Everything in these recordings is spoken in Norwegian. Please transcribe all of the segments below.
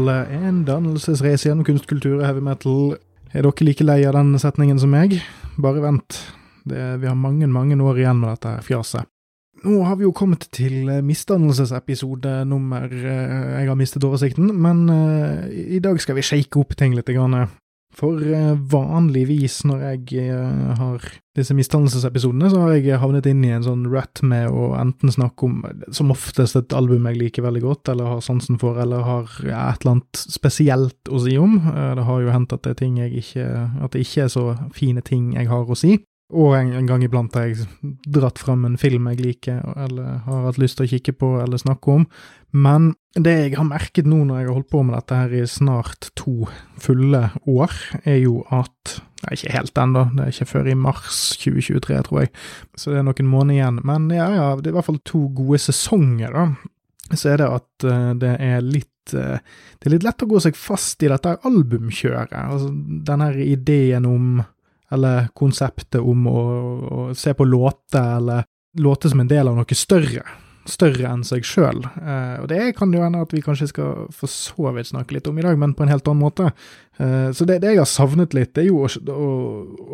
til en dannelsesreise gjennom kunstkultur og heavy metal. Er dere like lei av den setningen som meg? Bare vent. Det, vi har mange, mange år igjen med dette fjaset. Nå har vi jo kommet til misdannelsesepisode nummer eh, Jeg har mistet oversikten, men uh, i dag skal vi shake opp ting litt. For uh, vanligvis når jeg uh, har disse misdannelsesepisodene, så har jeg havnet inn i en sånn rut med å enten snakke om som oftest et album jeg liker veldig godt, eller har sansen for, eller har et eller annet spesielt å si om. Det har jo hendt at det er ting jeg ikke At det ikke er så fine ting jeg har å si. Og en, en, gang iblant har jeg dratt fram en film jeg liker, eller har hatt lyst til å kikke på eller snakke om. Men det jeg har merket nå når jeg har holdt på med dette her i snart to fulle år, er jo at Nei, ikke helt ennå, det er ikke før i mars 2023, tror jeg, så det er noen måneder igjen. Men ja, ja, det er i hvert fall to gode sesonger, da. Så er det at uh, det er litt uh, Det er litt lett å gå seg fast i dette albumkjøret. Altså den her ideen om eller konseptet om å, å se på låter, eller låter som en del av noe større. Større enn seg sjøl. Eh, og det kan jo hende at vi kanskje skal for så vidt snakke litt om i dag, men på en helt annen måte. Eh, så det, det, jeg har savnet litt, det er jo å, å,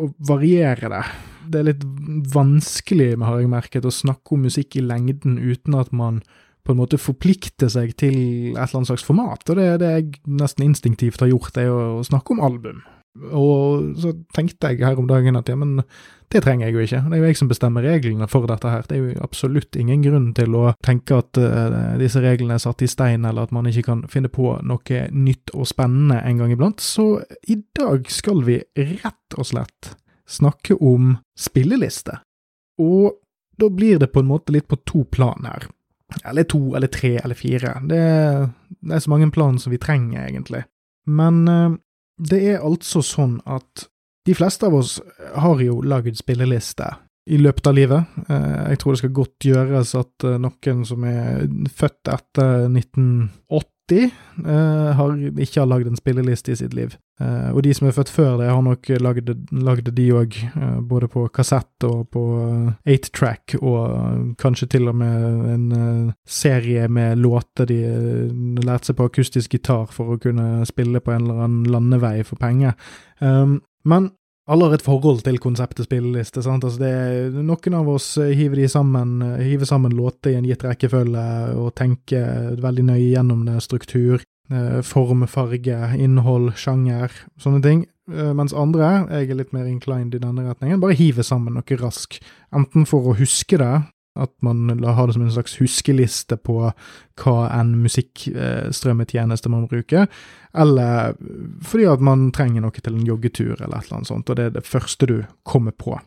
å, variere det. Det er litt vanskelig, har jeg merket, å snakke om musikk i lengden uten at man på en måte forplikter seg til et eller annet slags format. Og det, det jeg nesten instinktivt har gjort, det er å snakke om album. Og så tenkte jeg her om dagen at ja, men det trenger jeg jo ikke. Det er jo jeg som bestemmer reglene for dette her. Det er jo absolutt ingen grunn til å tenke at uh, disse reglene er satt i stein, eller at man ikke kan finne på noe nytt og spennende en gang iblant. Så i dag skal vi rett og slett snakke om spilleliste. Og da blir det på en måte litt på to plan her. Eller to, eller tre, eller fire. Det, det er så mange plan som vi trenger, egentlig. Men uh, det er altså sånn at de fleste av oss har jo lagd spilleliste i løpet av livet. Eh, jeg tror det skal godt gjøres at eh, noen som er født etter 1980, eh, har ikke har lagd en spilleliste i sitt liv. Og de som er født før det, har nok lagd, de òg, både på kassett og på 8-track, og kanskje til og med en serie med låter de lærte seg på akustisk gitar for å kunne spille på en eller annen landevei for penger. Men alle har et forhold til konseptet spilleliste. sant? Altså det, noen av oss hiver, de sammen, hiver sammen låter i en gitt rekkefølge og tenker veldig nøye gjennom det. Struktur, eh, form, farge, innhold, sjanger, sånne ting. Eh, mens andre, jeg er litt mer inclined i denne retningen, bare hiver sammen noe rask. Enten for å huske det, at man har det som en slags huskeliste på hva en musikkstrømmetjeneste man bruker, eller fordi at man trenger noe til en joggetur eller et eller annet sånt, og det er det første du kommer på.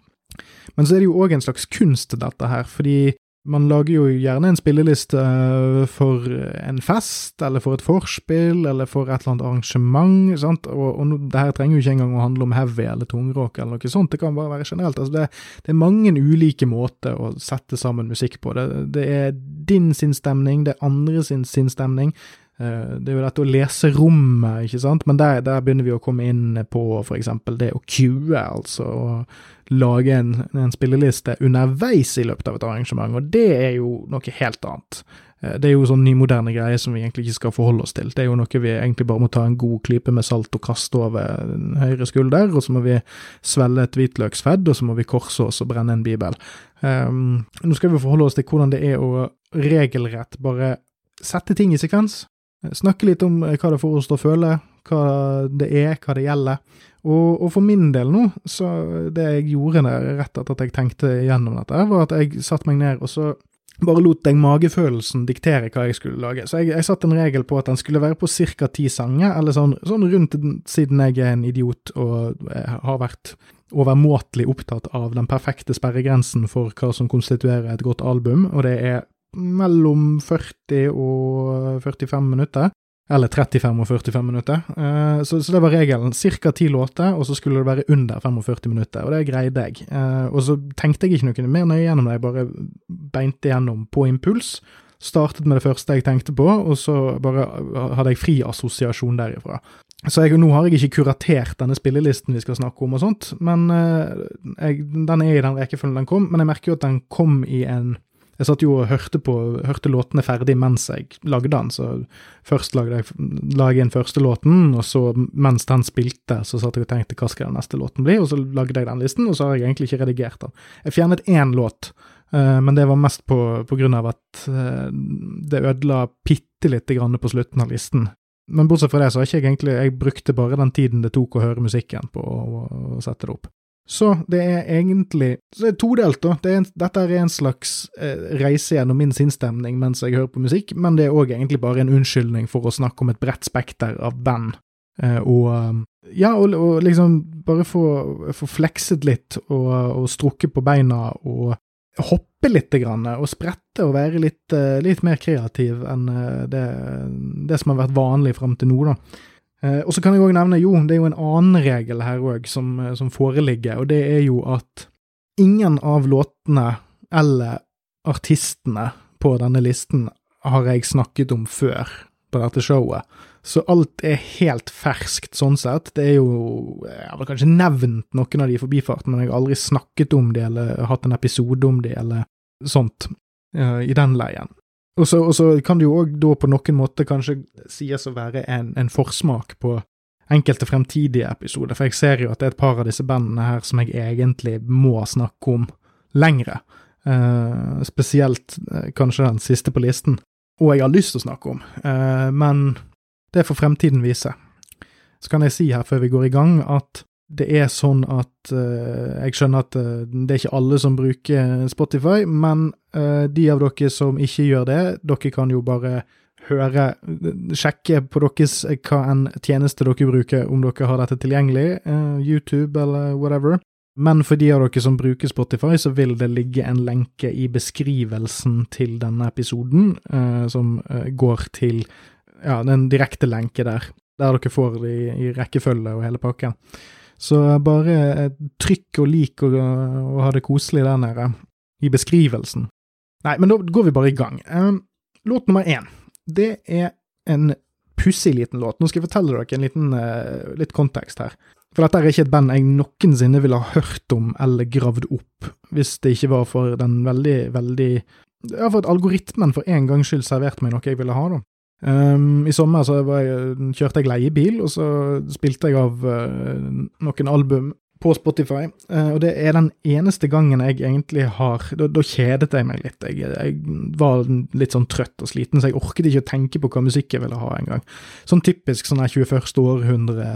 Men så er det jo òg en slags kunst, dette her, fordi man lager jo gjerne en spilleliste eh, for en fest, eller for et vorspiel, eller for et eller annet arrangement, sant? og, og det her trenger jo ikke engang å handle om heavy eller tungrock eller noe sånt, det kan bare være generelt. Altså det, det, er mange ulike måter å sette sammen musikk på. Det, det er din sin stemning, det er andre sin, sin stemning. Eh, det er jo dette å lese rommet, ikke sant, men der, der begynner vi å komme inn på eksempel det å queue, altså. å lage en, en, spilleliste underveis i løpet av et arrangement, og det er jo noe helt annet. Eh, det er jo sånn nymoderne greier som vi egentlig ikke skal forholde oss til. Det er jo noe vi egentlig bare må ta en god klype med salt og kaste over høyre skulder, og så må vi svelle et hvitløksfedd, og så må vi korse oss og brenne en bibel. Um, nå skal vi forholde oss til hvordan det er å regelrett bare sette ting i sekvens. Snakke litt om hva det får oss til å føle, hva det er, hva det gjelder. Og, og, for min del nå, så det jeg gjorde der, rett etter at jeg tenkte gjennom dette, var at jeg satte meg ned og så bare lot jeg magefølelsen diktere hva jeg skulle lage. Så jeg, jeg satte en regel på at den skulle være på ca. ti sanger, eller sånn, sånn rundt siden jeg er en idiot og har vært overmåtelig opptatt av den perfekte sperregrensen for hva som konstituerer et godt album, og det er mellom 40 og 45 minutter. Eller 35 og 45 minutter. Uh, så, det var regelen. Ca. ti låter, og så skulle det være under 45 minutter. Og det greide jeg. Uh, og så tenkte jeg ikke noe mer nøye gjennom det, jeg bare beinte gjennom på impuls. Startet med det første jeg tenkte på, og så bare hadde jeg fri assosiasjon derifra. Så jeg, nå har jeg ikke kuratert denne spillelisten vi skal snakke om og sånt, men uh, jeg, den er i den rekkefølgen den kom. Men jeg merker jo at den kom i en Jeg satt jo og hørte på, hørte låtene ferdig mens jeg lagde den, så først lagde jeg, la jeg inn første låten, og så mens den spilte, så satt jeg og tenkte hva skal den neste låten bli, og så lagde jeg den listen, og så har jeg egentlig ikke redigert den. Jeg fjernet én låt, uh, men det var mest på, på grunn av at uh, det ødela bitte lite grann på slutten av listen. Men bortsett fra det, så har ikke jeg egentlig Jeg brukte bare den tiden det tok å høre musikken på å sette det opp. Så det er egentlig så det er todelt, da. Det er en, dette er en slags eh, reise gjennom min sinnsstemning mens jeg hører på musikk, men det er òg egentlig bare en unnskyldning for å snakke om et bredt spekter av band. Eh, og ja, og, og, liksom bare få, få flekset litt og, og strukket på beina og hoppe litt grann, og sprette og være litt, eh, litt mer kreativ enn eh, det, det, som har vært vanlig fram til nå, da. Eh, og så kan jeg òg nevne, jo, det er jo en annen regel her òg som, eh, som, foreligger, og det er jo at ingen av låtene eller artistene på denne listen har jeg snakket om før på dette showet. Så alt er helt ferskt sånn sett. Det er jo Jeg har kanskje nevnt noen av de i forbifarten, men jeg har aldri snakket om de eller hatt en episode om de eller sånt uh, i den leien. Og så, kan det jo òg da på noen måte kanskje sies å være en, en, forsmak på enkelte fremtidige episoder, for jeg ser jo at det er et par av disse bandene her som jeg egentlig må snakke om lengre. Uh, spesielt uh, kanskje den siste på listen, og jeg har lyst til å snakke om, uh, men det får fremtiden vise. Så kan jeg si her før vi går i gang at det er sånn at uh, Jeg skjønner at uh, det er ikke alle som bruker Spotify, men uh, de av dere som ikke gjør det, dere kan jo bare høre Sjekke på deres hva en tjeneste dere bruker, om dere har dette tilgjengelig, YouTube eller whatever. Men for de av dere som bruker Spotify, så vil det ligge en lenke i beskrivelsen til denne episoden, som går til ja, den direkte lenke der, der dere får det i, i rekkefølge og hele pakken. Så bare eh, trykk og lik og, og ha det koselig der nede, i beskrivelsen. Nei, men da går vi bare i gang. Um, låt nummer én, det er en pussig liten låt. Nå skal jeg fortelle dere en liten uh, litt kontekst her. For dette er ikke et band jeg noensinne ville ha hørt om eller gravd opp, hvis det ikke var for den veldig, veldig Ja, for at algoritmen for en gangs skyld serverte meg noe jeg ville ha, da. Um, I sommer så jeg, kjørte jeg leiebil, og så spilte jeg av uh, noen album på Spotify, uh, og det er den eneste gangen jeg egentlig har Da, da kjedet jeg meg litt. Jeg, jeg, var litt sånn trøtt og sliten, så jeg orket ikke å tenke på hva musikk jeg ville ha engang. Sånn typisk sånn her 21. århundre,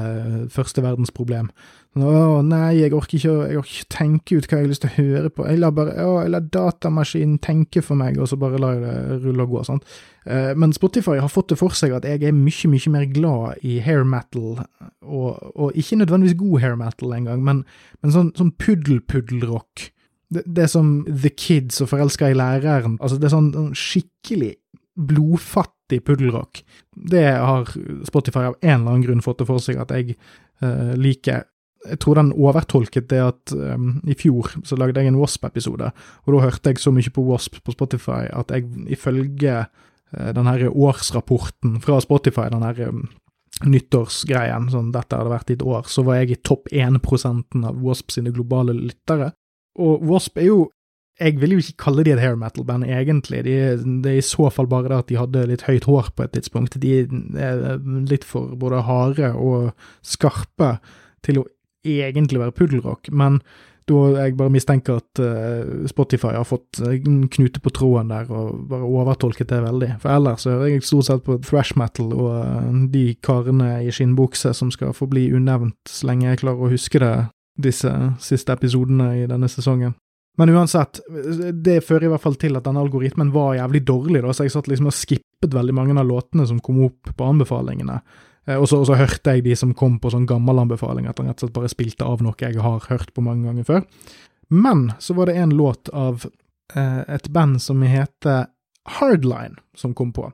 første verdensproblem. Å nei, jeg orker, ikke, jeg orker ikke tenke ut hva jeg har lyst til å høre på. Jeg lar bare, å, jeg lar datamaskinen tenke for meg, og så bare lar jeg det rulle og gå. sant? Eh, men Spotify har fått det for seg at jeg er mye, mye mer glad i hair metal, og, og ikke nødvendigvis god hair metal engang, men, men sånn, sånn puddel-puddelrock. Det, det som The Kids og Forelska i læreren. Altså, det er sånn, sånn skikkelig blodfattig puddelrock. Det har Spotify av en eller annen grunn fått det for seg at jeg uh, liker jeg tror den overtolket det at um, i fjor så lagde jeg en Wasp-episode, og da hørte jeg så mye på Wasp på Spotify at jeg ifølge uh, den her årsrapporten fra Spotify, den her um, nyttårsgreien, sånn dette hadde vært i et år, så var jeg i topp 1% av Wasp sine globale lyttere. Og Wasp er jo jeg vil jo ikke kalle de et hair metal-band, egentlig. De, det er i så fall bare det at de hadde litt høyt hår på et tidspunkt. De er litt for både harde og skarpe til å egentlig være puddelrock, men da jeg bare mistenker at uh, Spotify har fått en knute på tråden der og bare overtolket det veldig. For ellers hører jeg stort sett på thrash metal og uh, de karene i skinnbukse som skal forbli unevnt så lenge jeg klarer å huske det, disse siste episodene i denne sesongen. Men uansett, det fører i hvert fall til at denne algoritmen var jævlig dårlig, da, så jeg satt liksom og skippet veldig mange av låtene som kom opp på anbefalingene. Eh, og så, og så, hørte jeg de som kom på sånn gammel anbefaling, at han rett og slett bare spilte av noe jeg har hørt på mange ganger før. Men så var det en låt av eh, et band som heter Hardline, som kom på.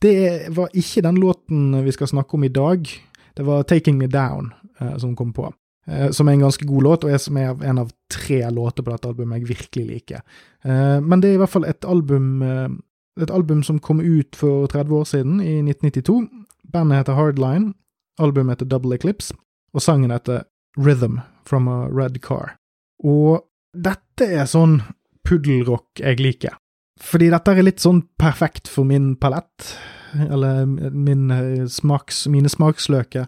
Det var ikke den låten vi skal snakke om i dag. Det var Taking Me Down eh, som kom på. Eh, som er en ganske god låt, og er som er en av tre låter på dette albumet jeg virkelig liker. Eh, men det er i hvert fall et album, eh, et album som kom ut for 30 år siden, i 1992 Bandet heter Hardline, albumet heter Double Eclipse, og sangen heter Rhythm from a Red Car. Og dette er sånn puddelrock jeg liker. Fordi dette er litt sånn perfekt for min palett, eller min eh, smaks, mine smaksløker.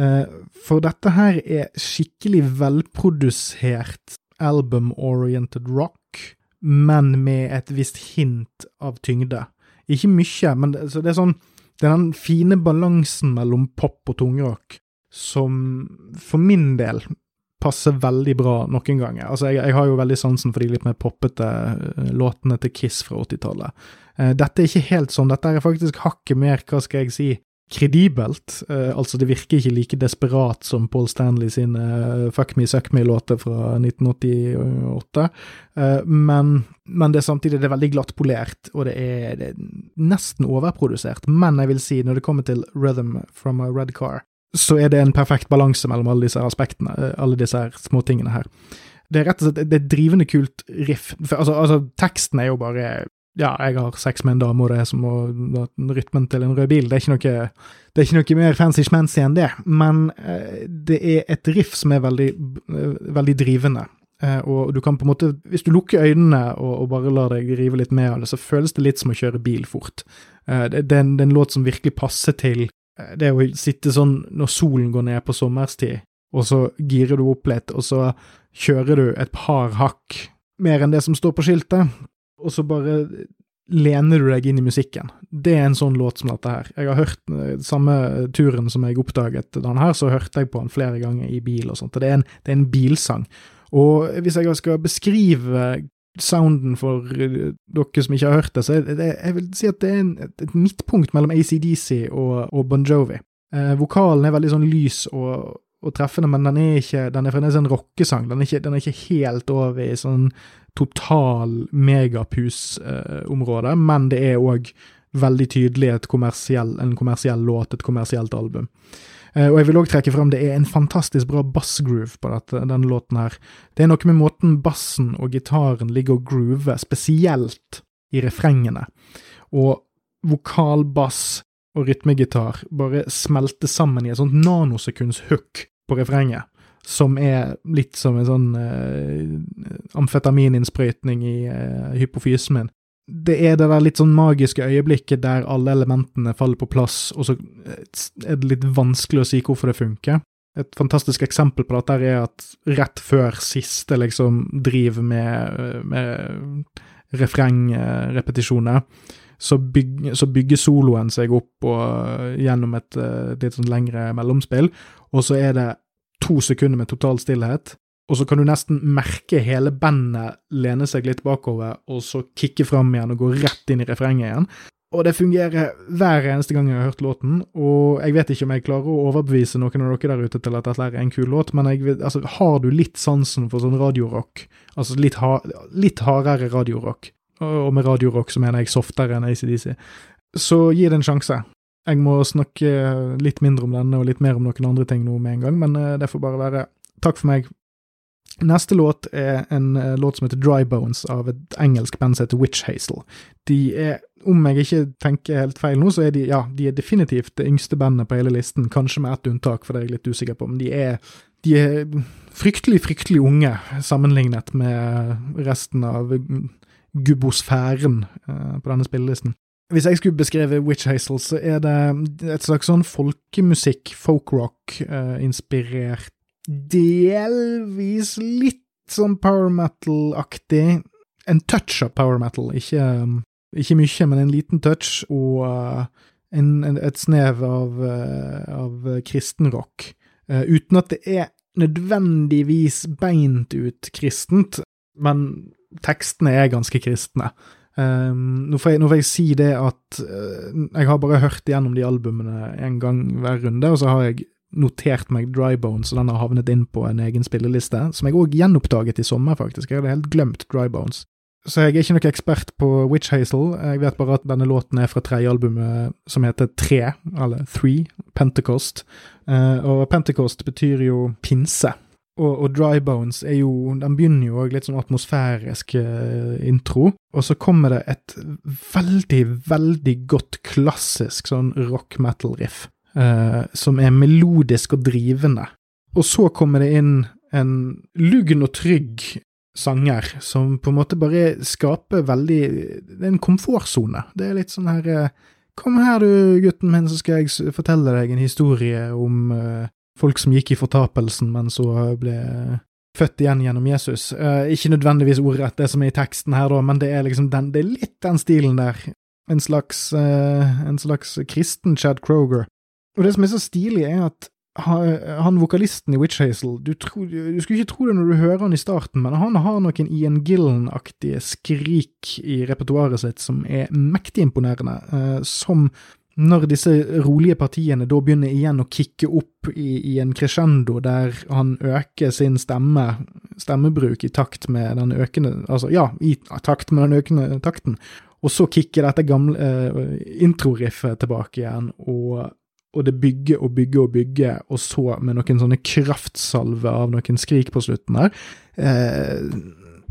Eh, for dette her er skikkelig velprodusert album-oriented rock, men med et visst hint av tyngde. Ikke mye, men det, det er sånn Det er den fine balansen mellom pop og tungrock som for min del passer veldig bra noen ganger. Altså, jeg, jeg har jo veldig sansen for de litt mer poppete uh, låtene til Kiss fra 80-tallet. Uh, dette er ikke helt sånn, dette er faktisk hakket mer, hva skal jeg si, kredibelt. Uh, altså, det virker ikke like desperat som Paul Stanley sine Fuck Me Suck Me-låter fra 1988, men, men, det er samtidig det er veldig glatt polert, og det er, det er nesten overprodusert. Men jeg vil si, når det kommer til Rhythm from a Red Car, så er det en perfekt balanse mellom alle disse aspektene, eh, alle disse småtingene her. Det er rett og slett det er drivende kult riff. For, altså, altså, teksten er jo bare ja, jeg har sex med en dame, og det er som å rytmen til en rød bil. Det er ikke noe, er ikke noe mer fancy-schmancy enn det, men eh, det er et riff som er veldig, eh, veldig drivende. Eh, og du kan på en måte, hvis du lukker øynene og, og, bare lar deg rive litt med av det, så føles det litt som å kjøre bil fort. Eh, det, det, er en, det, er en, låt som virkelig passer til det å sitte sånn når solen går ned på sommerstid, og så girer du opp litt, og så kjører du et par hakk mer enn det som står på skiltet, og så bare lener du deg inn i musikken. Det er en sånn låt som dette her. Jeg har hørt eh, samme turen som jeg oppdaget den her, så hørte jeg på den flere ganger i bil og sånt, det er en, det er en bilsang. Og hvis jeg skal beskrive sounden for eh, dere som ikke har hørt det, så det, jeg vil si at det er en, et midtpunkt mellom ACDC og, og Bon Jovi. Eh, vokalen er veldig sånn lys og, og, treffende, men den er ikke den er fremdeles en rockesang. Den er ikke, den er ikke helt over i sånn total megapus-område, eh, men det er òg veldig tydelig kommersiell, en kommersiell låt, et kommersielt album. Eh, og jeg vil òg trekke frem det er en fantastisk bra bassgroove på dette, denne låten her. Det er noe med måten bassen og gitaren ligger og groover, spesielt i refrengene. Og vokalbass og rytmegitar bare smelter sammen i et sånt nanosekunds hook på refrenget, som er litt som en sånn uh, amfetamininnsprøytning i uh, hypofysen det er det der litt sånn magiske øyeblikket der alle elementene faller på plass, og så eh, er det litt vanskelig å si hvorfor det funker. Et fantastisk eksempel på dette er at rett før siste liksom driv med, eh, med refrengrepetisjoner, så, byg, så, bygger soloen seg opp og, eh, gjennom et litt sånn lengre mellomspill, og så er det to sekunder med total stillhet, og så kan du nesten merke hele bandet lene seg litt bakover, og så kicke fram igjen og gå rett inn i refrenget igjen. Og det fungerer hver eneste gang jeg har hørt låten, og jeg vet ikke om jeg klarer å overbevise noen av dere der ute til at dette er en kul låt, men vet, altså, har du litt sansen for sånn radiorock, altså litt, ha, litt hardere radiorock, og med radiorock så mener jeg softere enn ACDC, så gi det en sjanse. Jeg må snakke litt mindre om denne og litt mer om noen andre ting nå med en gang, men eh, det får bare være. Takk for meg. Neste låt er en uh, låt som heter Dry Bones, av et engelsk band som heter Witch Hazel. De er, om jeg ikke tenker helt feil nå, så er de ja, de er definitivt det yngste bandet på hele listen, kanskje med ett unntak, for det er jeg litt usikker på, men de er, de er fryktelig, fryktelig unge sammenlignet med resten av gubbosfæren uh, på denne spillelisten. Hvis jeg skulle beskrevet Witch Hazel, så er det et slags sånn folkemusikk, folkrock-inspirert delvis litt sånn power metal-aktig. En touch av power metal, ikke, ikke mye, men en liten touch, og en, en, et snev av, av kristenrock. Uten at det er nødvendigvis beint ut kristent, men tekstene er ganske kristne. Um, nå, får jeg, nå, får jeg, si det at uh, jeg har bare hørt gjennom de albumene en gang hver runde, og så har jeg notert meg Dry Bones, og den har havnet inn på en egen spilleliste, som jeg òg gjenoppdaget i sommer, faktisk. Jeg hadde helt glemt Dry Bones. Så jeg er ikke noen ekspert på Witch Hazel, jeg vet bare at denne låten er fra tredje albumet som heter Tre, eller Three, Pentecost. Uh, og Pentecost betyr jo pinse. Og, og, Dry Bones er jo Den begynner jo òg litt sånn atmosfærisk uh, intro, og så kommer det et veldig, veldig godt klassisk sånn rock metal-riff eh, som er melodisk og drivende. Og så kommer det inn en lugn og trygg sanger som på en måte bare skaper veldig Det er en komfortsone. Det er litt sånn her eh, Kom her du, gutten min, så skal jeg fortelle deg en historie om uh, folk som gikk i fortapelsen, men så ble født igjen gjennom Jesus. Uh, ikke nødvendigvis ordrett det som er i teksten her, da, men det er liksom den, det er litt den stilen der. En slags, uh, en slags kristen Chad Kroger. Og det som er så stilig, er at han vokalisten i Witch Hazel, du, tro, du, skulle ikke tro det når du hører han i starten, men han har noen Ian Gillen-aktige skrik i repertoaret sitt som er mektig imponerende, eh, som når disse rolige partiene da begynner igjen å kicke opp i, i, en crescendo der han øker sin stemme, stemmebruk i takt med den økende Altså, ja, i takt med den økende takten. Og så kicker dette gamle eh, introriffet tilbake igjen, og og det bygger og bygger og bygger, og så med noen sånne kraftsalver av noen skrik på slutten her. Eh,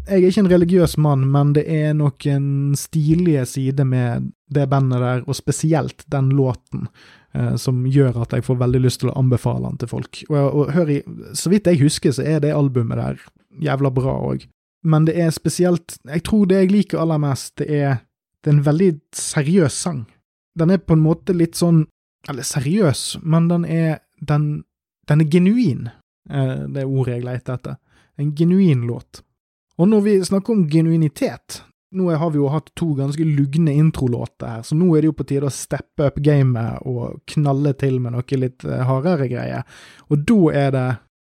jeg er ikke en religiøs mann, men det er noen stilige sider med det bandet der, og spesielt den låten, eh, som gjør at jeg får veldig lyst til å anbefale den til folk. Og, og hør i, så vidt jeg husker, så er det albumet der jævla bra òg. Men det er spesielt Jeg tror det jeg liker aller mest, det er, det er en veldig seriøs sang. Den er på en måte litt sånn eller seriøs, men den er, den, den er genuin, eh, det er ordet jeg leter etter. En genuin låt. Og når vi snakker om genuinitet, nå har vi jo hatt to ganske lugne introlåter her, så nå er det jo på tide å steppe up gamet og knalle til med noe litt eh, hardere greier. Og da er det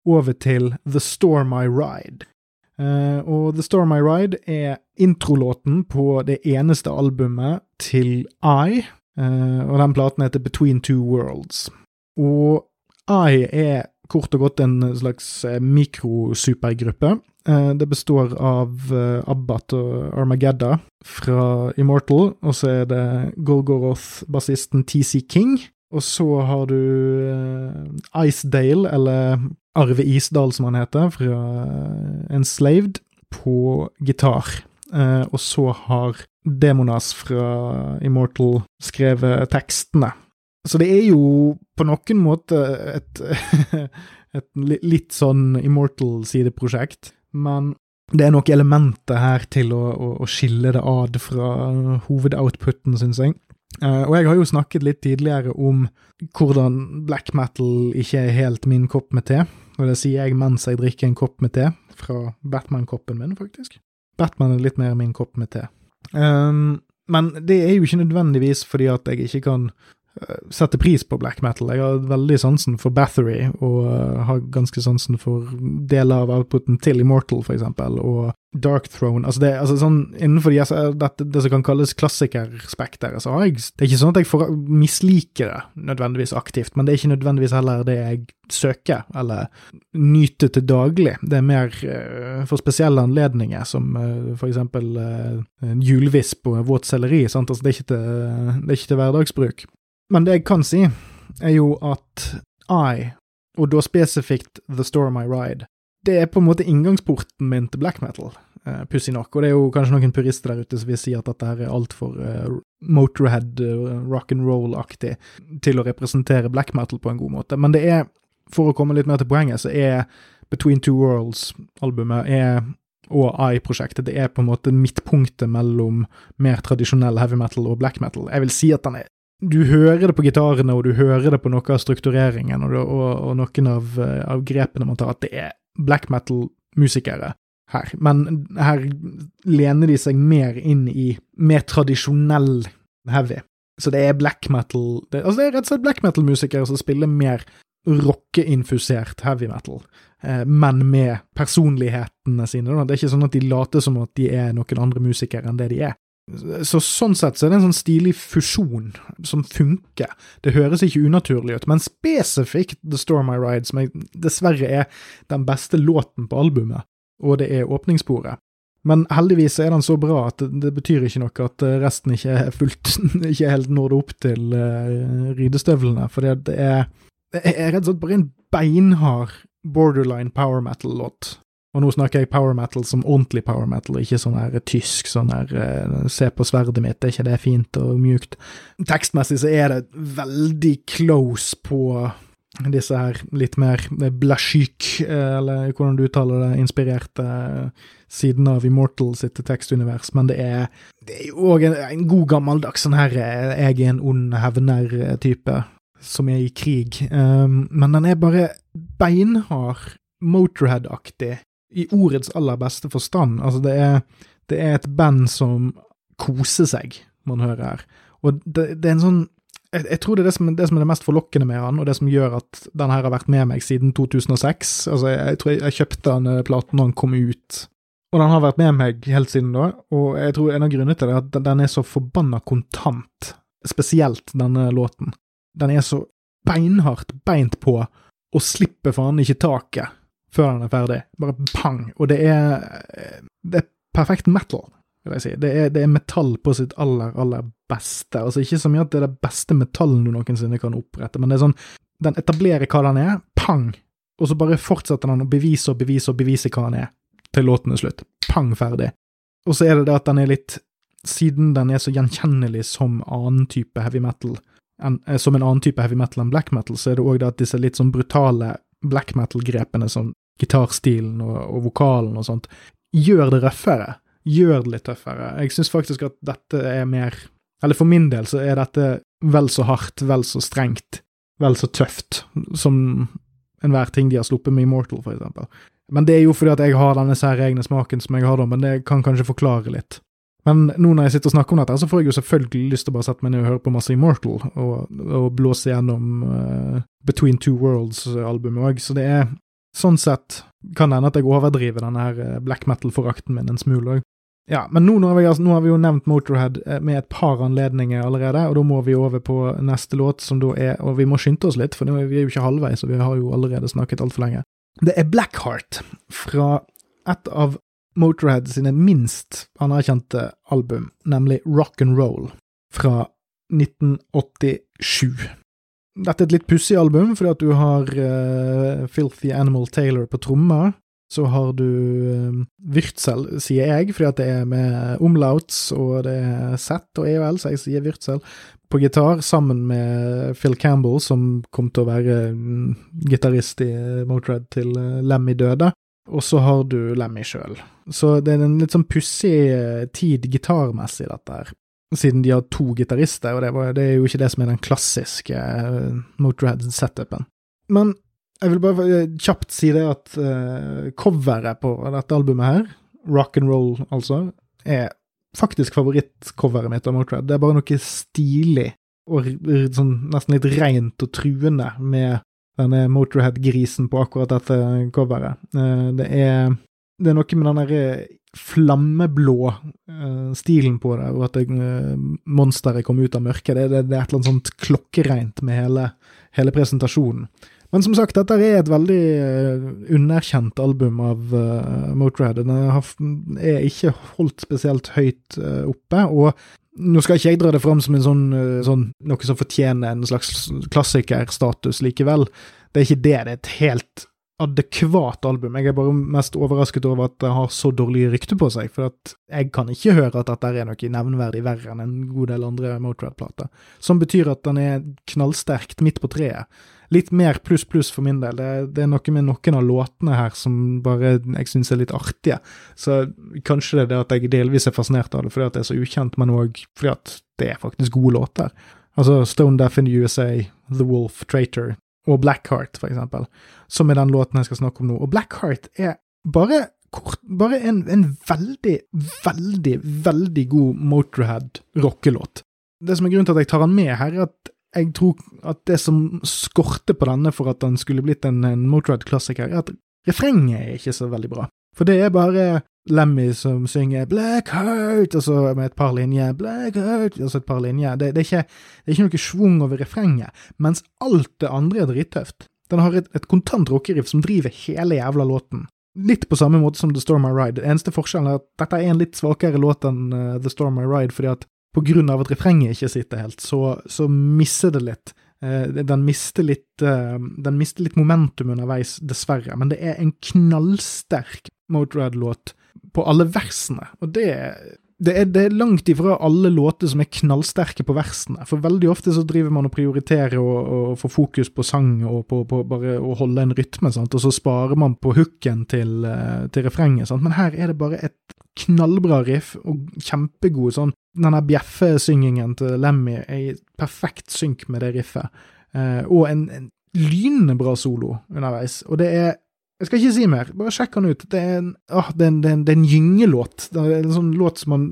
over til The Storm I Ride. Uh, og The Storm I Ride er introlåten på det eneste albumet til I, Uh, og den platen heter Between Two Worlds. Og I er kort og godt en slags mikrosupergruppe. Uh, det består av uh, Abbat og Armageddon fra Immortal, og så er det Gorgoroth-bassisten TC King. Og så har du uh, Icedale, eller Arve Isdal som han heter, fra Enslaved, på gitar. Og så har Demonas fra Immortal skrevet tekstene. Så det er jo på noen måte et, et litt sånn Immortal-sideprosjekt, men det er nok elementer her til å, å, å skille det ad fra hovedoutputen, syns jeg. Uh, og jeg har jo snakket litt tidligere om hvordan black metal ikke er helt min kopp med te, og det sier jeg mens jeg drikker en kopp med te, fra Batman-koppen min, faktisk. Batman er litt mer min kopp med te. Um, men det er jo ikke nødvendigvis fordi at jeg ikke kan uh, sette pris på black metal. Jeg har veldig sansen for Bathory, og uh, har ganske sansen for deler av outputen til Immortal, for eksempel, og Dark Throne. Altså, det, altså sånn, innenfor de, altså, det, det, som kan kalles klassikerspekteret, så har jeg Det er ikke sånn at jeg misliker det nødvendigvis aktivt, men det er ikke nødvendigvis heller det jeg søker eller nyter til daglig. Det er mer uh, for spesielle anledninger, som uh, for eksempel uh, julevisp og våt selleri. Sant? Altså, det, er ikke til, det er ikke til hverdagsbruk. Men det jeg kan si, er jo at I, og da spesifikt The Storm I Ride, det er på en måte inngangsporten min til black metal, uh, pussig nok. Og det er jo kanskje noen purister der ute som vil si at dette her er altfor uh, Motorhead, uh, rock and roll-aktig til å representere black metal på en god måte. Men det er, for å komme litt mer til poenget, så er Between Two Worlds-albumet og I-prosjektet det er på en måte midtpunktet mellom mer tradisjonell heavy metal og black metal. Jeg vil si at den er du hører det på gitarene, og du hører det på noe av struktureringen og, og, og noen av, av, grepene man tar, at det er black metal-musikere her, men her lener de seg mer inn i mer tradisjonell heavy. Så det er black metal det, Altså, det er rett og slett black metal-musikere som spiller mer rockeinfusert heavy metal, eh, men med personlighetene sine. Da. Det er ikke sånn at de later som at de er noen andre musikere enn det de er. Så sånn sett så er det en sånn stilig fusjon som funker. Det høres ikke unaturlig ut, men spesifikt The Storm I Ride, som jeg dessverre er den beste låten på albumet, og det er åpningssporet. Men heldigvis er den så bra at det, betyr ikke noe at resten ikke er fullt ikke helt når det opp til uh, ridestøvlene, for det, det, er, det er rett og slett bare en beinhard borderline power metal-låt og nå snakker jeg power metal som ordentlig power metal, ikke sånn her tysk sånn her uh, Se på sverdet mitt, er ikke det fint og mjukt? Tekstmessig så er det veldig close på disse her litt mer blasjyk, eller hvordan du uttaler det, inspirerte siden av Immortal sitt tekstunivers, men det er, det er jo òg en, en, god gammeldags sånn her jeg er en ond hevner-type, som er i krig, men den er bare beinhard, Motorhead-aktig, i ordets aller beste forstand. Altså, det er, det er et band som koser seg, man hører her, og det, det er en sånn jeg, jeg, tror det er det som, det som, er det mest forlokkende med han, og det som gjør at den her har vært med meg siden 2006. Altså, jeg, jeg tror jeg, jeg kjøpte den eh, platen da den kom ut, og den har vært med meg helt siden da. Og jeg tror en av grunnene til det er at den er så forbanna kontant, spesielt denne låten. Den er så beinhardt beint på, og slipper faen ikke taket før den er ferdig. Bare pang! Og det er, det er perfekt metal vil jeg si. Det er, det er, metall på sitt aller, aller beste. Altså Ikke så mye at det er det beste metallen du noensinne kan opprette, men det er sånn Den etablerer hva den er, pang! Og så bare fortsetter den å bevise og bevise og bevise hva den er, til låten er slutt. Pang, ferdig. Og så er det det at den er litt Siden den er så gjenkjennelig som annen type heavy metal, en, eh, som en annen type heavy metal enn black metal, så er det òg det at disse litt sånn brutale black metal-grepene, som gitarstilen og, og vokalen og sånt, gjør det røffere gjør det litt tøffere. Jeg syns faktisk at dette er mer Eller for min del så er dette vel så hardt, vel så strengt, vel så tøft som enhver ting de har sluppet med Immortal, for eksempel. Men det er jo fordi at jeg har denne særegne smaken som jeg har da, men det kan kanskje forklare litt. Men nå når jeg sitter og snakker om dette, så får jeg jo selvfølgelig lyst til å bare sette meg ned og høre på masse Immortal, og, og blåse gjennom uh, Between Two Worlds-albumet òg, så det er sånn sett kan det hende at jeg overdriver denne her eh, black metal-forakten min en smule òg. Ja, men nå, nå, har vi, altså, nå, har vi, jo nevnt Motorhead eh, med et par anledninger allerede, og da må vi over på neste låt, som da er Og vi må skynde oss litt, for nå er vi jo ikke halvveis, og vi har jo allerede snakket altfor lenge. Det er Blackheart, fra et av Motorhead sine minst anerkjente album, nemlig Rock and Roll, fra 1987. Dette er et litt pussig album, fordi at du har uh, Filthy Animal Taylor på trommer, så har du uh, Virtsel, sier jeg, fordi at det er med omlauts, og det er Z og EOL, så jeg sier Virtsel, på gitar, sammen med Phil Campbell, som kom til å være um, gitarist i Motred til uh, Lemmy døde. Og så har du Lemmy sjøl. Så det er en litt sånn pussig tid gitarmessig, dette her. Siden de har to gitarister, og det, var, det, er jo ikke det som er den klassiske uh, Motorhead-setupen. Men jeg vil bare eh, kjapt si det at uh, coveret på dette albumet her, rock and roll altså, er faktisk favorittcoveret mitt av Motorhead. Det er bare noe stilig og sånn nesten litt rent og truende med denne Motorhead-grisen på akkurat dette coveret. Uh, det er det er noe med den derre flammeblå uh, stilen på det, og at uh, monsteret kom ut av mørket. Det, det, det, er et eller annet sånt klokkereint med hele, hele presentasjonen. Men som sagt, dette er et veldig uh, underkjent album av uh, Motorhead. Den er ikke holdt spesielt høyt oppe, og nå skal ikke jeg dra det fram som sånn, sånn, noe som fortjener en slags klassikerstatus likevel. Det er ikke det. Det er et helt adekvat album. Jeg er bare mest overrasket over at det har så dårlig rykte på seg, for at jeg kan ikke høre at dette er noe nevnverdig verre enn en god del andre Motörhead-plater. Som betyr at den er knallsterkt midt på treet litt mer pluss pluss for min del. Det, det, er noe med noen av låtene her som bare jeg syns er litt artige. Så kanskje det er det at jeg delvis er fascinert av det fordi at det er så ukjent, men òg fordi at det er faktisk gode låter. Altså Stone Deaf in the USA, The Wolf, Traitor og Blackheart, for eksempel, som er den låten jeg skal snakke om nå. Og Blackheart er bare kort, bare en, en veldig, veldig, veldig god Motorhead rockelåt. Det som er grunnen til at jeg tar den med her, er at jeg tror at det som skorter på denne for at den skulle blitt en, en Motorhead-klassiker, er at refrenget er ikke så veldig bra. For det er bare Lemmy som synger 'Blackheart', og så med et par linjer 'Blackheart', og så et par linjer. Det, det, er, ikke, det er ikke noe schwung over refrenget, mens alt det andre er drittøft. Den har et, et kontant rockeriff som driver hele jævla låten. Litt på samme måte som The Storm I Ride. Det eneste forskjellen er at dette er en litt svakere låt enn uh, The Storm I Ride, fordi at på grunn av at refrenget ikke sitter helt, så, så misser det litt. Uh, den mister litt, uh, den mister litt momentum underveis, dessverre, men det er en knallsterk Motorhead-låt på alle versene, og det, det er, det er, langt ifra alle låter som er knallsterke på versene, for veldig ofte så driver man og prioriterer og, og får fokus på sang og på, på, bare å holde en rytme, sant? og så sparer man på hooken til, eh, til refrenget, sant? men her er det bare et knallbra riff og kjempegod sånn Denne bjeffesyngingen til Lemmy er i perfekt synk med det riffet, eh, og en, en lynende bra solo underveis, og det er jeg skal ikke si mer, bare sjekk den ut. Det er en, åh, er en, en, en gyngelåt. Det er en sånn låt som man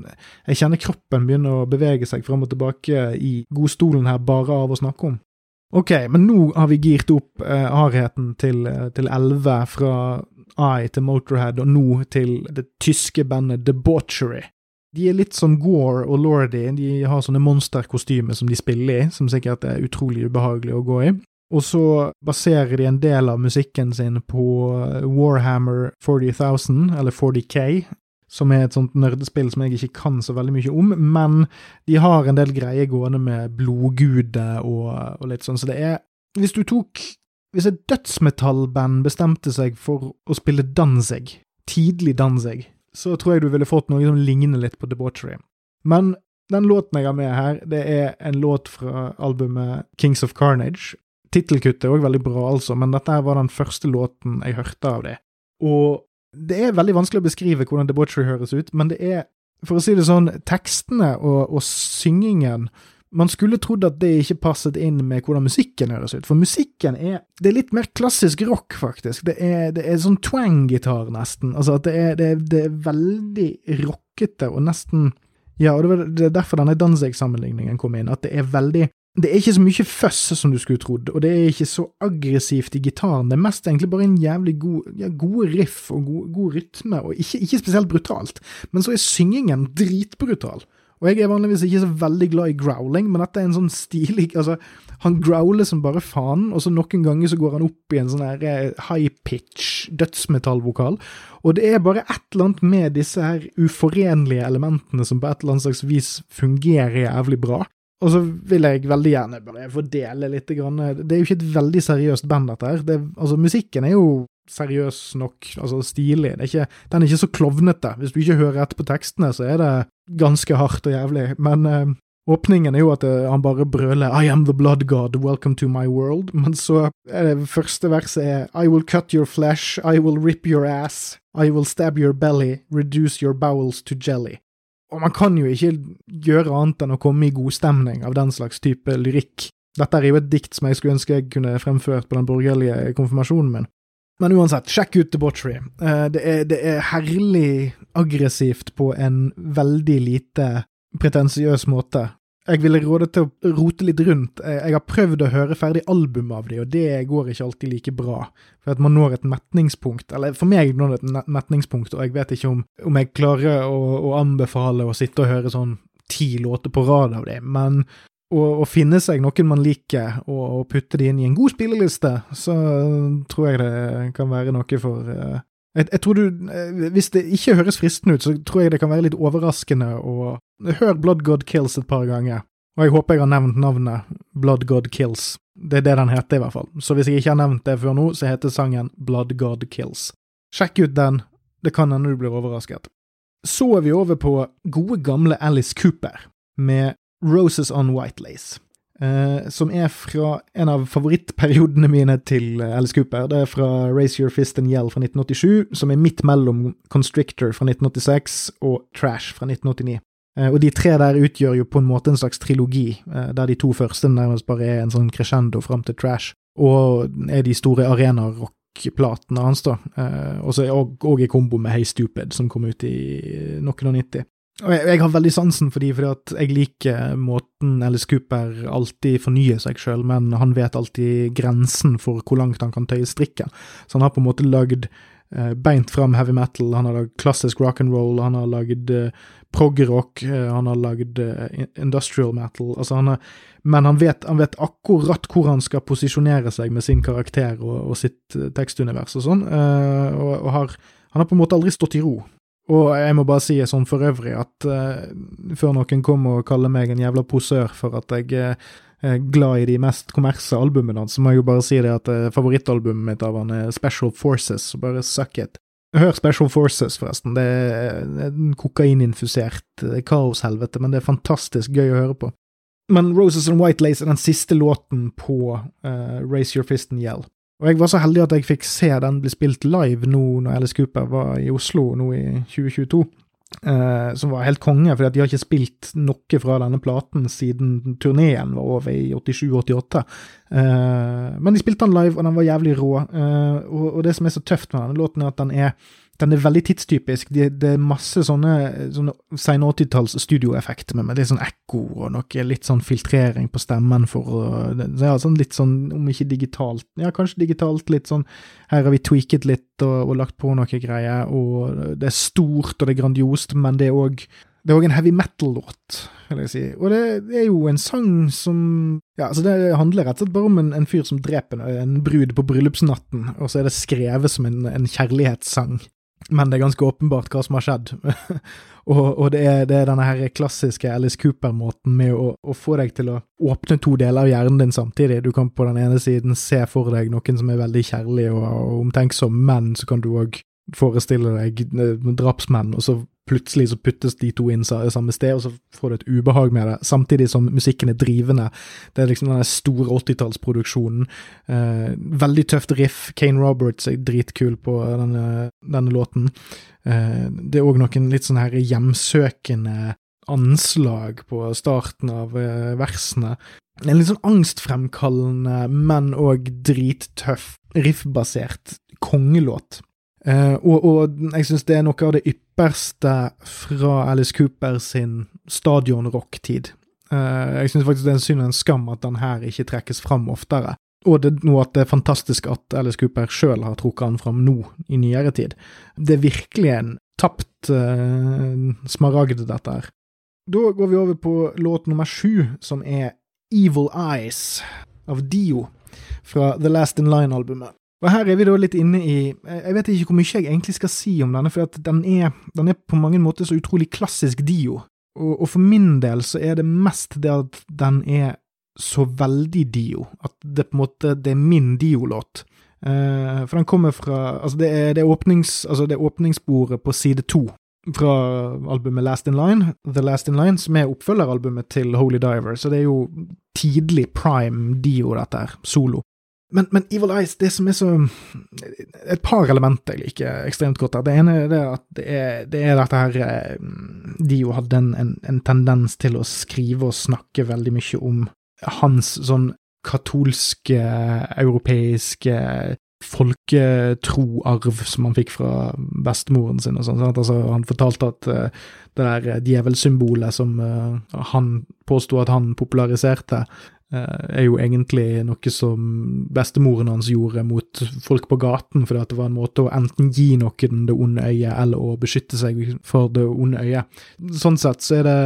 Jeg kjenner kroppen begynner å bevege seg fram og tilbake i godstolen her bare av å snakke om. Ok, men nå har vi girt opp eh, hardheten til, eh, til 11 fra I til Motorhead, og nå til det tyske bandet Debauchery. De er litt som Gore og Lordy, de har sånne monsterkostymer som de spiller i, som sikkert er utrolig ubehagelig å gå i. Og så baserer de en del av musikken sin på Warhammer 40,000, eller 40K, som er et sånt nerdespill som jeg ikke kan så veldig mye om, men de har en del greier gående med blodgude og, og litt sånn, så det er Hvis du tok Hvis et dødsmetallband bestemte seg for å spille Danzig, tidlig Danzig, så tror jeg du ville fått noe som ligner litt på Debauchery. Men den låten jeg har med her, det er en låt fra albumet Kings of Carnage, Tittelkuttet er òg veldig bra, altså, men dette var den første låten jeg hørte av det. Og det er veldig vanskelig å beskrive hvordan Debauchery høres ut, men det er, for å si det sånn, tekstene og, og syngingen man skulle trodd at det ikke passet inn med hvordan musikken høres ut, for musikken er Det er litt mer klassisk rock, faktisk. Det er, det er sånn twang-gitar, nesten. Altså at det er, det er, det er veldig rockete og nesten Ja, og det er derfor denne Danzig-sammenligningen kom inn, at det er veldig det er ikke så mye føss som du skulle trodd, og det er ikke så aggressivt i gitaren. Det er mest egentlig bare en jævlig god, ja, gode riff og god, god rytme, og ikke, ikke, spesielt brutalt. Men så er syngingen dritbrutal. Og jeg er vanligvis ikke så veldig glad i growling, men dette er en sånn stilig Altså, han growler som bare faen, og så noen ganger så går han opp i en sånn her eh, high pitch dødsmetallvokal. Og det er bare et eller annet med disse her uforenlige elementene som på et eller annet slags vis fungerer jævlig bra. Og så vil jeg veldig gjerne bare få dele litt. Grann. Det er jo ikke et veldig seriøst band, dette her. Det, altså, musikken er jo seriøs nok, altså stilig. Er ikke, den er ikke så klovnete. Hvis du ikke hører etter på tekstene, så er det ganske hardt og jævlig. Men eh, åpningen er jo at uh, han bare brøler I am the blood god, welcome to my world. Men så er det første verset er I will cut your flesh, I will rip your ass, I will stab your belly, reduce your bowels to jelly. Og man kan jo ikke gjøre annet enn å komme i godstemning av den slags type lyrikk. Dette er jo et dikt som jeg skulle ønske jeg kunne fremført på den borgerlige konfirmasjonen min. Men uansett, sjekk ut Debauchery. Eh, det det er herlig aggressivt på en veldig lite pretensiøs måte, jeg ville råde til å rote litt rundt. Jeg har prøvd å høre ferdig album av de, og det går ikke alltid like bra. For at man når et metningspunkt, eller for meg når det et metningspunkt, og jeg vet ikke om, om jeg klarer å, å, anbefale å sitte og høre sånn ti låter på rad av de, men å, å finne seg noen man liker, og, og putte de inn i en god spilleliste, så tror jeg det kan være noe for uh, jeg, jeg, tror du, eh, Hvis det ikke høres fristende ut, så tror jeg det kan være litt overraskende å høre Blood God Kills et par ganger. Og jeg håper jeg har nevnt navnet Blood God Kills. Det er det den heter, i hvert fall. Så hvis jeg ikke har nevnt det før nå, så heter sangen Blood God Kills. Sjekk ut den. Det kan hende du blir overrasket. Så er vi over på gode, gamle Alice Cooper med Roses on White Lace eh, som er fra en av favorittperiodene mine til eh, Alice Cooper. Det er fra Raise Your Fist and Yell fra 1987, som er midt mellom Constrictor fra 1986 og Trash fra 1989. Uh, og de tre der utgjør jo på en måte en slags trilogi, uh, der de to første nærmest bare er en sånn crescendo fram til Trash, og er de store arena-rock-platene hans, da. Eh, og så òg i kombo med Hey Stupid, som kom ut i noen og nitti. Og jeg, jeg, har veldig sansen for de, at jeg liker måten Alice Cooper alltid fornyer seg sjøl, men han vet alltid grensen for hvor langt han kan tøye strikken. Så han har på en måte lagd eh, beint fram heavy metal, han har lagd klassisk rock and roll, han har lagd eh, prog-rock, eh, han har lagd eh, industrial metal, altså han er, men han vet, han vet, akkurat hvor han skal posisjonere seg med sin karakter og, og sitt eh, tekstunivers og sånn, eh, og, og har, han har på en måte aldri stått i ro. Og jeg må bare si sånn for øvrig at uh, før noen kommer og kaller meg en jævla posør for at jeg uh, er glad i de mest kommersielle albumene hans, så må jeg jo bare si det at uh, favorittalbumet mitt av han er Special Forces, så bare suck it. Hør Special Forces, forresten. Det er en kokaininfusert kaoshelvete, men det er fantastisk gøy å høre på. Men Roses and White Lace er den siste låten på Raise Your Fist and Yell. Og jeg var så heldig at jeg fikk se den bli spilt live nå når Alice Cooper var i Oslo nå i 2022. Uh, som var helt konge, for de har ikke spilt noe fra denne platen siden turneen var over i 87-88. Uh, men de spilte den live, og den var jævlig rå. Uh, og, og, det som er så tøft med denne låten, er at den er den er veldig tidstypisk. Det, det er masse sånne, sånne sen 80-talls studioeffekter med, med litt sånn ekko og noe litt sånn filtrering på stemmen for ja, sånn Litt sånn, om ikke digitalt, ja, kanskje digitalt, litt sånn Her har vi tweaket litt og, og lagt på noe greier, og det er stort og det er grandiost, men det er òg det er òg en heavy metal-låt, vil jeg si. Og det, det, er jo en sang som Ja, altså det handler rett og slett bare om en, en fyr som dreper en brud på bryllupsnatten, og så er det skrevet som en, en kjærlighetssang men det er ganske åpenbart hva som har skjedd. og, og det, er, det, er, denne her klassiske Alice Cooper-måten med å, å, få deg til å åpne to deler av hjernen din samtidig. Du kan på den ene siden se for deg noen som er veldig kjærlig og, og omtenksom, men så kan du òg forestille deg eh, drapsmenn, og så plutselig så puttes de to inn samme sted, og så får du et ubehag med det, samtidig som musikken er drivende. Det er liksom denne store 80-tallsproduksjonen. Eh, veldig tøft riff. Kane Roberts er dritkul på denne, denne låten. Eh, det er òg noen litt sånn her hjemsøkende anslag på starten av eh, versene. En litt sånn angstfremkallende, men òg drittøff, riffbasert kongelåt. Uh, og, og, jeg syns det er noe av det ypperste fra Alice Cooper sin stadionrock-tid. Uh, jeg syns faktisk det er en synd og en skam at den her ikke trekkes fram oftere. Og det, noe at det er fantastisk at Alice Cooper sjøl har trukket den fram nå, i nyere tid. Det er virkelig en tapt uh, smaragd, dette her. Da går vi over på låt nummer sju, som er Evil Eyes av Dio fra The Last In Line-albumet. Og her er vi da litt inne i Jeg vet ikke hvor mye jeg egentlig skal si om denne, for den er, den, er, på mange måter så utrolig klassisk Dio. Og, og, for min del så er det mest det at den er så veldig Dio. At det på en måte det er min Dio-låt. Uh, for den kommer fra Altså, det er, det er, åpnings, altså det er åpningssporet på side to fra albumet Last In Line, The Last In Line, som er oppfølgeralbumet til Holy Diver, så det er jo tidlig prime Dio, dette her, solo. Men, men, Evil Eyes, det som er så Et par elementer jeg liker ekstremt godt der. Det ene er at det er, det er dette her eh, De jo hadde en, en, en, tendens til å skrive og snakke veldig mye om hans sånn katolske, europeiske folketroarv som han fikk fra bestemoren sin og sånn. Altså, han fortalte at uh, det der djevelsymbolet som uh, han påsto at han populariserte, er jo egentlig noe som bestemoren hans gjorde mot folk på gaten, fordi det var en måte å enten gi noen det onde øyet, eller å beskytte seg for det onde øyet. Sånn sett så er det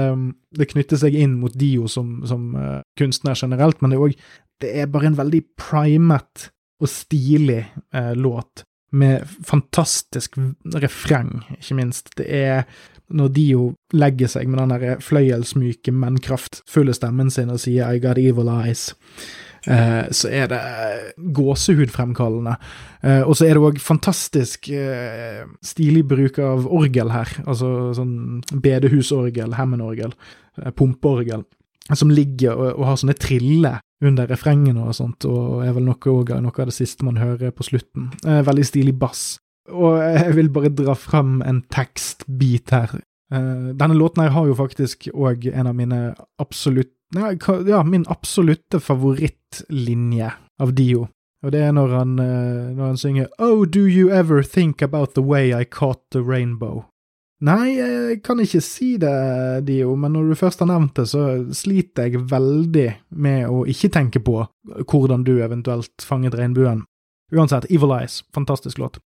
Det knytter seg inn mot Dio som, som uh, kunstner generelt, men det er òg Det er bare en veldig primet og stilig uh, låt, med fantastisk refreng, ikke minst. Det er når Dio legger seg med den der fløyelsmyke, men kraftfulle stemmen sin og sier I got evil eyes, eh, så er det gåsehudfremkallende. Eh, og så er det òg fantastisk eh, stilig bruk av orgel her, altså sånn bedehusorgel, Hammond-orgel, eh, pumpeorgel, som ligger og, og, har sånne triller under refrengene og sånt, og er vel noe, noe av det siste man hører på slutten. Eh, veldig stilig bass. Og jeg vil bare dra fram en tekstbit her. Uh, denne låten her har jo faktisk òg en av mine absolutt Ja, min absolutte favorittlinje av Dio. Og det er når han, uh, når han synger Oh, do you ever think about the way I caught the rainbow? Nei, jeg kan ikke si det, Dio, men når du først har nevnt det, så sliter jeg veldig med å ikke tenke på hvordan du eventuelt fanget regnbuen. Uansett, Evil Eyes, fantastisk låt.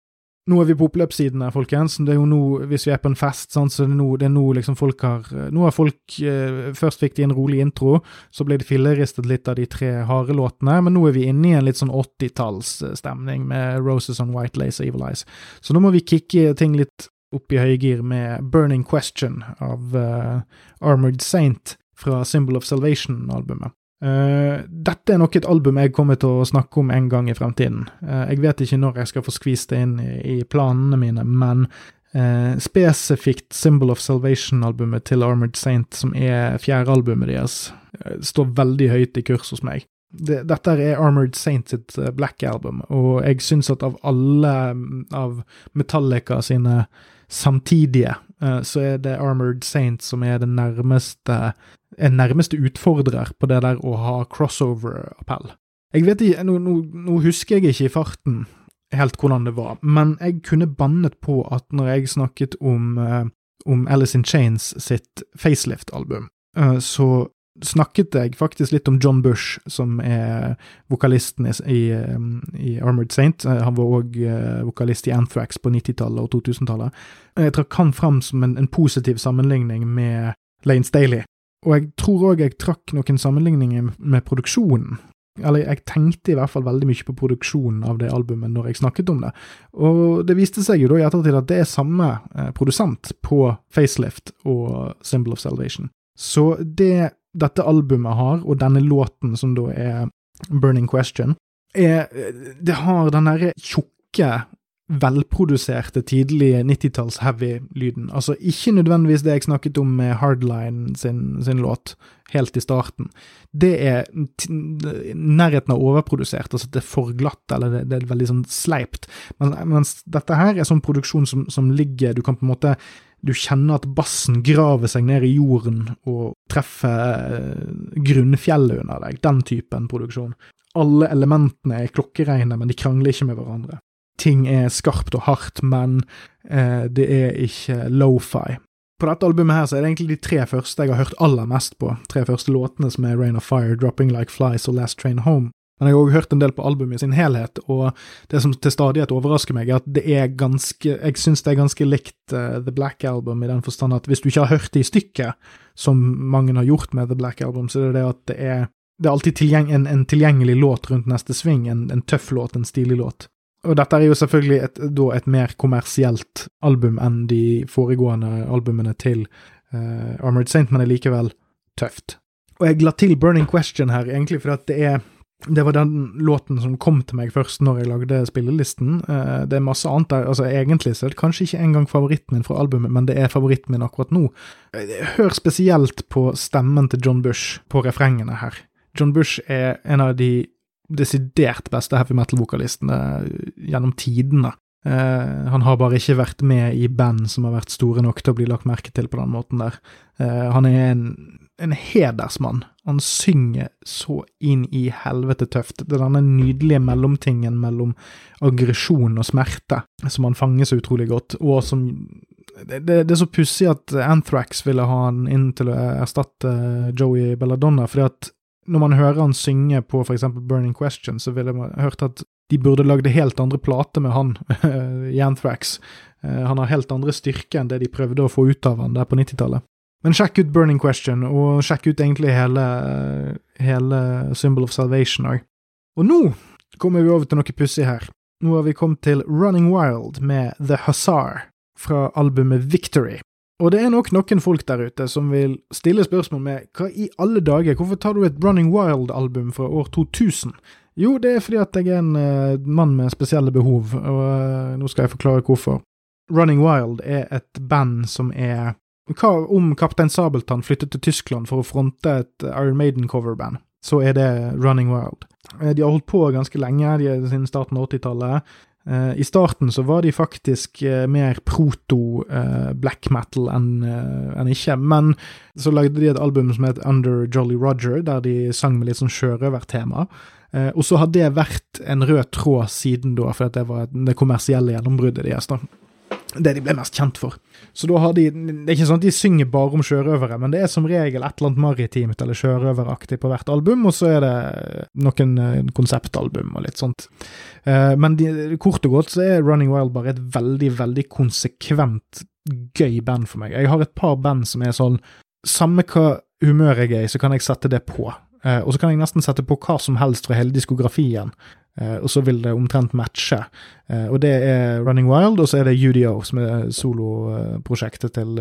Nå er vi på oppløpssiden folkens. Det er jo nå, hvis vi er på en fest, sånn, så det er nå, det er nå liksom folk har Nå har folk eh, Først fikk de en rolig intro, så ble det filleristet litt av de tre harde låtene, men nå er vi inne i en litt sånn 80-tallsstemning med Roses on White Lace og Evil Eyes. Så nå må vi kicke ting litt opp i høygir med Burning Question av uh, Armored Saint fra Symbol of Salvation-albumet. Uh, dette er nok et album jeg kommer til å snakke om en gang i fremtiden. Uh, jeg vet ikke når jeg skal få skvist det inn i, i planene mine, men uh, spesifikt Symbol of Salvation-albumet til Armored Saint, som er fjerde albumet deres, står veldig høyt i kurs hos meg. Det, dette er Armored Saint sitt Black Album, og jeg syns at av alle mm, av Metallica sine samtidige, så er det Armored Saint som er den nærmeste en nærmeste utfordrer på det der å ha crossover-appell. Jeg vet ikke, nå, nå, nå, husker jeg ikke i farten helt hvordan det var, men jeg kunne bannet på at når jeg snakket om, uh, om Alice in Chains sitt facelift-album, uh, så snakket jeg faktisk litt om John Bush, som er vokalisten i, i, i Armored Saint. Uh, han var òg vokalist i Anthrax på 90-tallet og 2000-tallet. Jeg trakk han fram som en, en positiv sammenligning med Lane Staley, og jeg tror òg jeg trakk noen sammenligninger med produksjonen. Eller jeg tenkte i hvert fall veldig mye på produksjonen av det albumet når jeg snakket om det. Og det viste seg jo da i ettertid at det er samme eh, produsent på Facelift og Symbol of Salvation. Så det dette albumet har, og denne låten som da er Burning Question, er Det har den derre tjukke velproduserte, tidlige 90-talls-heavy-lyden. Altså ikke nødvendigvis det jeg snakket om med Hardline sin, sin låt, helt i starten. Det er nærheten av overprodusert, altså det er for glatt, eller det, det er veldig sånn sleipt. Men, mens dette her er sånn produksjon som, som ligger Du kan på en måte du kjenner at bassen graver seg ned i jorden og treffer eh, grunnfjellet under deg. Den typen produksjon. Alle elementene er klokkereine, men de krangler ikke med hverandre ting er skarpt og hardt, men eh, det er ikke lofi. På dette albumet her så er det egentlig de tre første jeg har hørt aller mest på. Tre første låtene som er Rain of Fire, Dropping Like Flies og Last Train Home. Men jeg har òg hørt en del på albumet i sin helhet, og det som til stadighet overrasker meg, er at det er ganske Jeg syns det er ganske likt uh, The Black Album, i den forstand at hvis du ikke har hørt det i stykket, som mange har gjort med The Black Album, så er det det at det er det er alltid tilgjeng en, en, tilgjengelig låt rundt neste sving, en, en tøff låt, en stilig låt. Og dette er jo selvfølgelig et, da et mer kommersielt album enn de foregående albumene til uh, Armored Saint, men er likevel tøft. Og jeg la til Burning Question her, egentlig fordi at det er det var den låten som kom til meg først når jeg lagde spillelisten. Uh, det er masse annet der. altså Egentlig så er det kanskje ikke engang favoritten min fra albumet, men det er favoritten min akkurat nå. Hør spesielt på stemmen til John Bush på refrengene her. John Bush er en av de desidert beste heavy metal-vokalistene gjennom tidene. Uh, han har bare ikke vært med i band som har vært store nok til å bli lagt merke til på den måten der. Uh, han er en, en hedersmann. Han synger så inn i helvete tøft. Det er denne nydelige mellomtingen mellom aggresjon og smerte som han fanger så utrolig godt, og som det, det, det er så pussig at Anthrax ville ha han inn til å erstatte Joey Belladonna, fordi at når man hører han synge på eksempel Burning Question, så ville man hørt at de burde lagd helt andre plater med han i Anthrax. Eh, han har helt andre styrke enn det de prøvde å få ut av han der på 90-tallet. Men sjekk ut Burning Question, og sjekk ut egentlig hele, hele Symbol of Salvation òg. Og nå kommer vi over til noe pussig her. Nå har vi kommet til Running Wild med The Hussar fra albumet Victory. Og det er nok noen folk der ute som vil stille spørsmål med hva i alle dager, hvorfor tar du et Running Wild-album fra år 2000? Jo, det er fordi at jeg er en uh, mann med spesielle behov, og uh, nå skal jeg forklare hvorfor. Running Wild er et band som er Hva om Kaptein Sabeltann flyttet til Tyskland for å fronte et Iron Maiden-coverband? Så er det Running Wild. Eh, de har holdt på ganske lenge, de er siden starten av 80-tallet. Uh, I starten så var de faktisk mer proto-black metal enn en ikke, men så lagde de et album som het Under Jolly Roger, der de sang med litt sånn sjørøvertema. og så har det vært en rød tråd siden da, for det var det kommersielle gjennombruddet deres. da det de ble mest kjent for. Så da har de Det er ikke sånn at de synger bare om sjørøvere, men det er som regel et eller annet maritimt eller sjørøveraktig på hvert album, og så er det noen eh, konseptalbum og litt sånt. Eh, men de, kort og godt så er Running Wild bare et veldig, veldig konsekvent gøy band for meg. Jeg har et par band som er sånn Samme hva humør jeg er i, så kan jeg sette det på. Uh, og så kan jeg nesten sette på hva som helst fra hele diskografien. Uh, og så vil det omtrent matche. Uh, og det er Running Wild, og så er det UDO, som er soloprosjektet til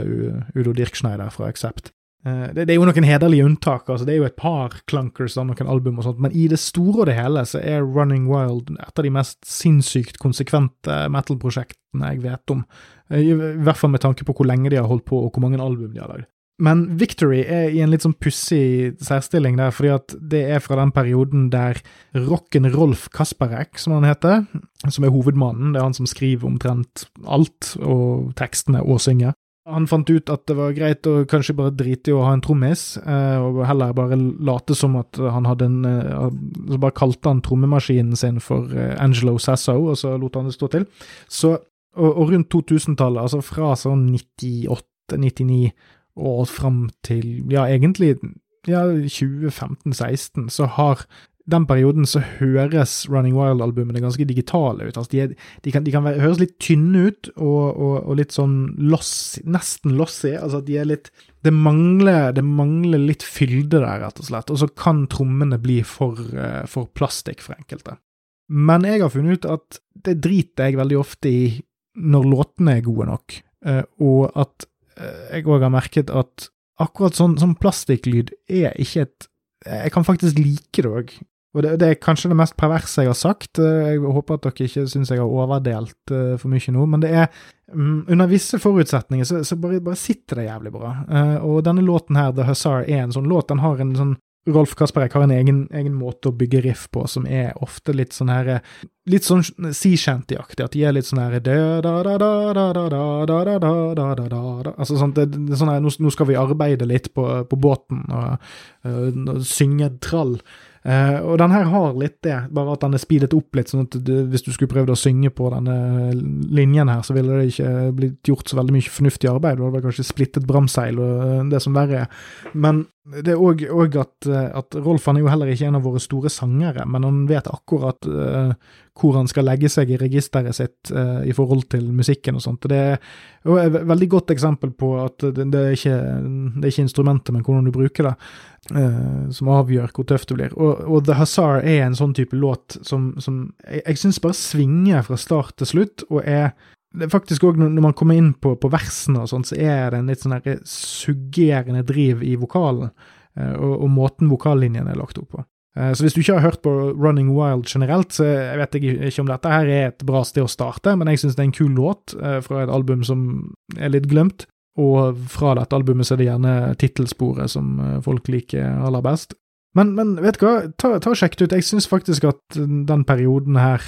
Udo Dirkschneider fra Accept. Eh, det, det, er jo noen hederlige unntak, altså det er jo et par clunkers av noen album og sånt, men i det store og det hele så er Running Wild et av de mest sinnssykt konsekvente metal-prosjektene jeg vet om. I hvert fall med tanke på hvor lenge de har holdt på, og hvor mange album de har lagd. Men Victory er i en litt sånn pussig særstilling der, fordi at det er fra den perioden der rocken Rolf Kasperek, som han heter, som er hovedmannen, det er han som skriver omtrent alt, og tekstene og synger. Han fant ut at det var greit å kanskje bare drite i å ha en trommis, eh, og heller bare late som at han hadde en eh, Så bare kalte han trommemaskinen sin for eh, Angelo Sasso, og så lot han det stå til. Så, og, og rundt 2000-tallet, altså fra sånn 98-99 og fram til ja, egentlig ja, 2015-16, så har den perioden så høres Running Wild-albumene ganske digitale ut. Altså de, er, de, kan, de, kan, høres litt tynne ut, og, og, og litt sånn loss, nesten lossy. Altså de er litt det mangler, det mangler litt fylde der, rett og slett. Og så kan trommene bli for, uh, for plastikk for enkelte. Men jeg har funnet ut at det driter jeg veldig ofte i når låtene er gode nok, uh, og at Eh, jeg òg har merket at akkurat sånn, sånn plastikklyd er ikke et Jeg kan faktisk like det òg. Og det, det, er kanskje det mest perverse jeg har sagt. Eh, jeg håper at dere ikke syns jeg har overdelt uh, for mye nå, men det er um, Under visse forutsetninger så, så bare, bare, sitter det jævlig bra. Uh, og denne låten her, The Hussar, er en sånn låt. Den har en sånn Rolf Kasper Eik har en egen, egen, måte å bygge riff på som er ofte litt sånn her Litt sånn sea shanty-aktig, at de er litt sånn her Altså sånn, det, det, sånn her, nå, skal vi arbeide litt på, på båten og, og, og synge trall. Uh, og den her har litt det, bare at den er speedet opp litt, sånn at du, hvis du skulle prøvd å synge på denne linjen her, så ville det ikke blitt gjort så veldig mye fornuftig arbeid. Du hadde kanskje splittet bramseil og det som verre er. Men det er òg at, at Rolf han er jo heller ikke en av våre store sangere, men han vet akkurat uh, hvor han skal legge seg i registeret sitt uh, i forhold til musikken og sånt. Det er et veldig godt eksempel på at det, det, er, ikke, det er ikke instrumentet, men hvordan du bruker det, uh, som avgjør hvor tøft det blir. Og, og, The Hussar er en sånn type låt som, som jeg, jeg syns bare svinger fra start til slutt, og er faktisk òg når man kommer inn på, på versene og sånn, så er det en litt sånn suggerende driv i vokalen, uh, og, og måten vokallinjen er lagt opp på. Eh, så hvis du ikke har hørt på Running Wild generelt, så jeg vet ikke om dette her er et bra sted å starte, men jeg syns det er en kul låt eh, fra et album som er litt glemt. Og fra dette albumet så er det gjerne tittelsporet som eh, folk liker aller best. Men, men vet du hva, ta, ta og sjekk det ut. Jeg syns faktisk at den perioden her,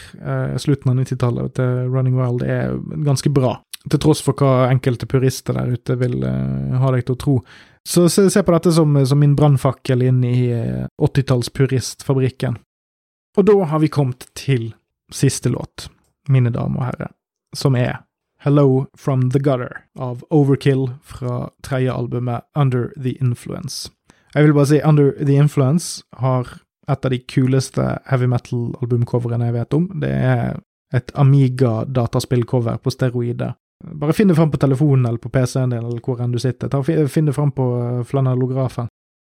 slutten av 90-tallet til Running Wild, er ganske bra. Til tross for hva enkelte purister der ute vil ha deg til å tro. Så se, se på dette som, som min brannfakkel inn i 80-tallspuristfabrikken. Og da har vi kommet til siste låt, mine damer og herrer, som er Hello From The Gutter av Overkill fra tredje albumet Under The Influence. Jeg vil bare si Under The Influence har et av de kuleste heavy metal-albumcoverene jeg vet om. Det er et Amiga-dataspillcover på steroider bare finn det fram på telefonen eller på PC-en din, eller hvor enn du sitter. Ta, finn det fram på eh, flanellografen.